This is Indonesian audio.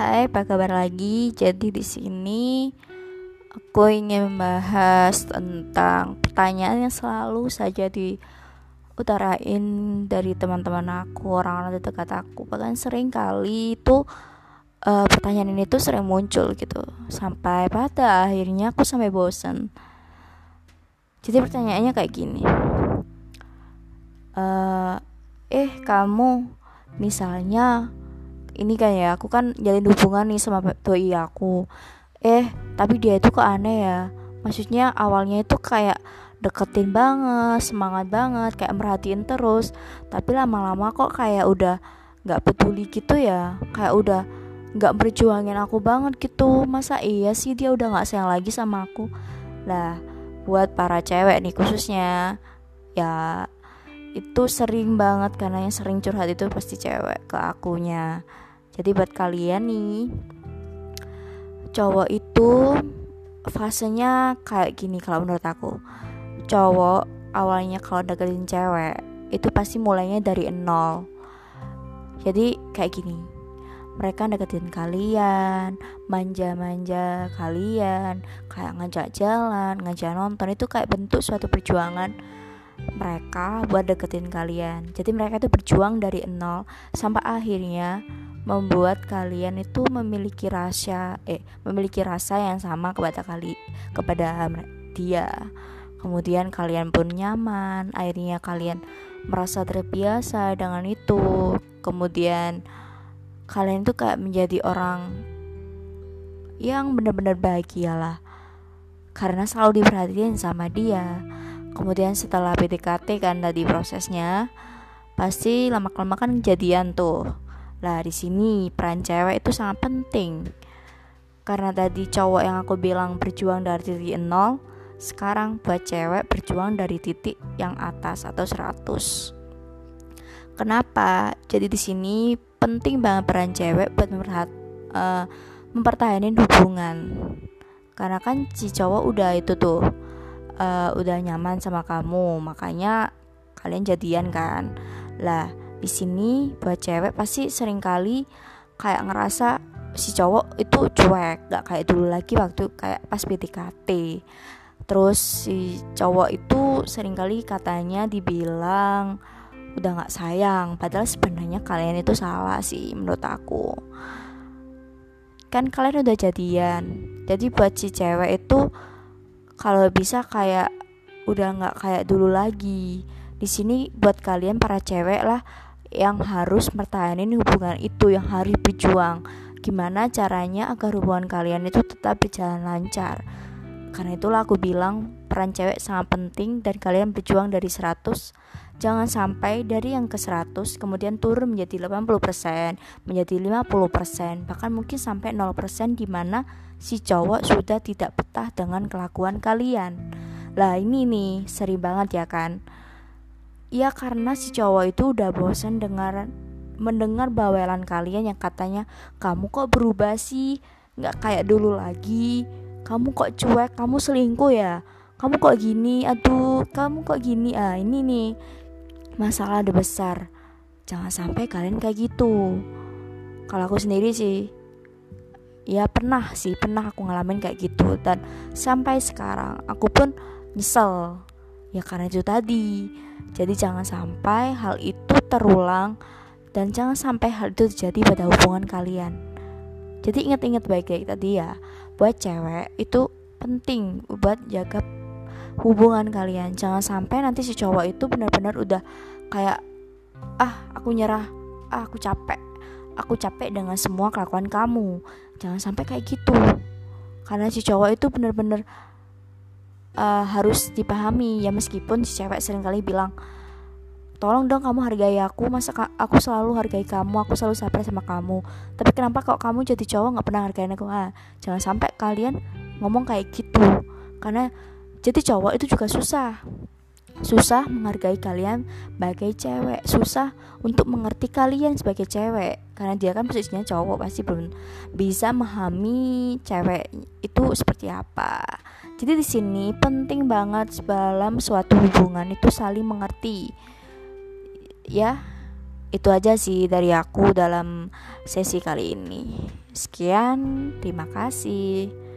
Hai, apa kabar lagi? Jadi di sini aku ingin membahas tentang pertanyaan yang selalu saja diutarain dari teman-teman aku, orang-orang terdekat aku. Bahkan sering kali itu uh, pertanyaan ini tuh sering muncul gitu. Sampai pada akhirnya aku sampai bosan. Jadi pertanyaannya kayak gini. Uh, eh, kamu misalnya ini kan ya aku kan jalin hubungan nih sama doi aku. Eh tapi dia itu kok aneh ya. Maksudnya awalnya itu kayak deketin banget semangat banget kayak merhatiin terus. Tapi lama-lama kok kayak udah nggak peduli gitu ya. Kayak udah nggak berjuangin aku banget gitu. Masa iya sih dia udah nggak sayang lagi sama aku? Lah buat para cewek nih khususnya ya itu sering banget karena yang sering curhat itu pasti cewek ke akunya jadi buat kalian nih cowok itu fasenya kayak gini kalau menurut aku. Cowok awalnya kalau deketin cewek itu pasti mulainya dari nol. Jadi kayak gini mereka deketin kalian manja-manja kalian kayak ngajak jalan ngajak nonton itu kayak bentuk suatu perjuangan mereka buat deketin kalian jadi mereka itu berjuang dari nol sampai akhirnya membuat kalian itu memiliki rasa eh memiliki rasa yang sama kepada kali kepada dia. Kemudian kalian pun nyaman, akhirnya kalian merasa terbiasa dengan itu. Kemudian kalian itu kayak menjadi orang yang benar-benar bahagia lah karena selalu diperhatiin sama dia. Kemudian setelah PDKT kan tadi prosesnya pasti lama-lama kan jadian tuh lah di sini peran cewek itu sangat penting. Karena tadi cowok yang aku bilang berjuang dari titik nol, sekarang buat cewek berjuang dari titik yang atas atau 100. Kenapa? Jadi di sini penting banget peran cewek buat memperhat uh, mempertahankan hubungan. Karena kan si cowok udah itu tuh uh, udah nyaman sama kamu, makanya kalian jadian kan. Lah, di sini buat cewek pasti sering kali kayak ngerasa si cowok itu cuek gak kayak dulu lagi waktu kayak pas PDKT terus si cowok itu sering kali katanya dibilang udah gak sayang padahal sebenarnya kalian itu salah sih menurut aku. Kan kalian udah jadian jadi buat si cewek itu kalau bisa kayak udah nggak kayak dulu lagi. Di sini buat kalian para cewek lah yang harus mertahanin hubungan itu yang harus berjuang. Gimana caranya agar hubungan kalian itu tetap berjalan lancar karena itulah aku bilang peran cewek sangat penting dan kalian berjuang dari 100 jangan sampai dari yang ke 100 kemudian turun menjadi 80% menjadi 50% bahkan mungkin sampai 0% di mana si cowok sudah tidak betah dengan kelakuan kalian. Lah ini nih sering banget ya kan? Ya karena si cowok itu udah bosan dengar mendengar bawelan kalian yang katanya kamu kok berubah sih, nggak kayak dulu lagi. Kamu kok cuek, kamu selingkuh ya. Kamu kok gini, aduh, kamu kok gini. Ah, ini nih masalah ada besar. Jangan sampai kalian kayak gitu. Kalau aku sendiri sih ya pernah sih pernah aku ngalamin kayak gitu dan sampai sekarang aku pun nyesel ya karena itu tadi jadi jangan sampai hal itu terulang dan jangan sampai hal itu terjadi pada hubungan kalian. Jadi ingat-ingat baik-baik tadi ya, buat cewek itu penting buat jaga hubungan kalian. Jangan sampai nanti si cowok itu benar-benar udah kayak ah aku nyerah, ah aku capek, aku capek dengan semua kelakuan kamu. Jangan sampai kayak gitu. Karena si cowok itu benar-benar uh, harus dipahami ya meskipun si cewek sering kali bilang tolong dong kamu hargai aku. Masa aku selalu hargai kamu. Aku selalu sabar sama kamu. Tapi kenapa kok kamu jadi cowok nggak pernah hargain aku? Ah jangan sampai kalian ngomong kayak gitu. Karena jadi cowok itu juga susah. Susah menghargai kalian sebagai cewek. Susah untuk mengerti kalian sebagai cewek. Karena dia kan posisinya cowok pasti belum bisa memahami cewek itu seperti apa. Jadi di sini penting banget dalam suatu hubungan itu saling mengerti ya itu aja sih dari aku dalam sesi kali ini. Sekian, terima kasih.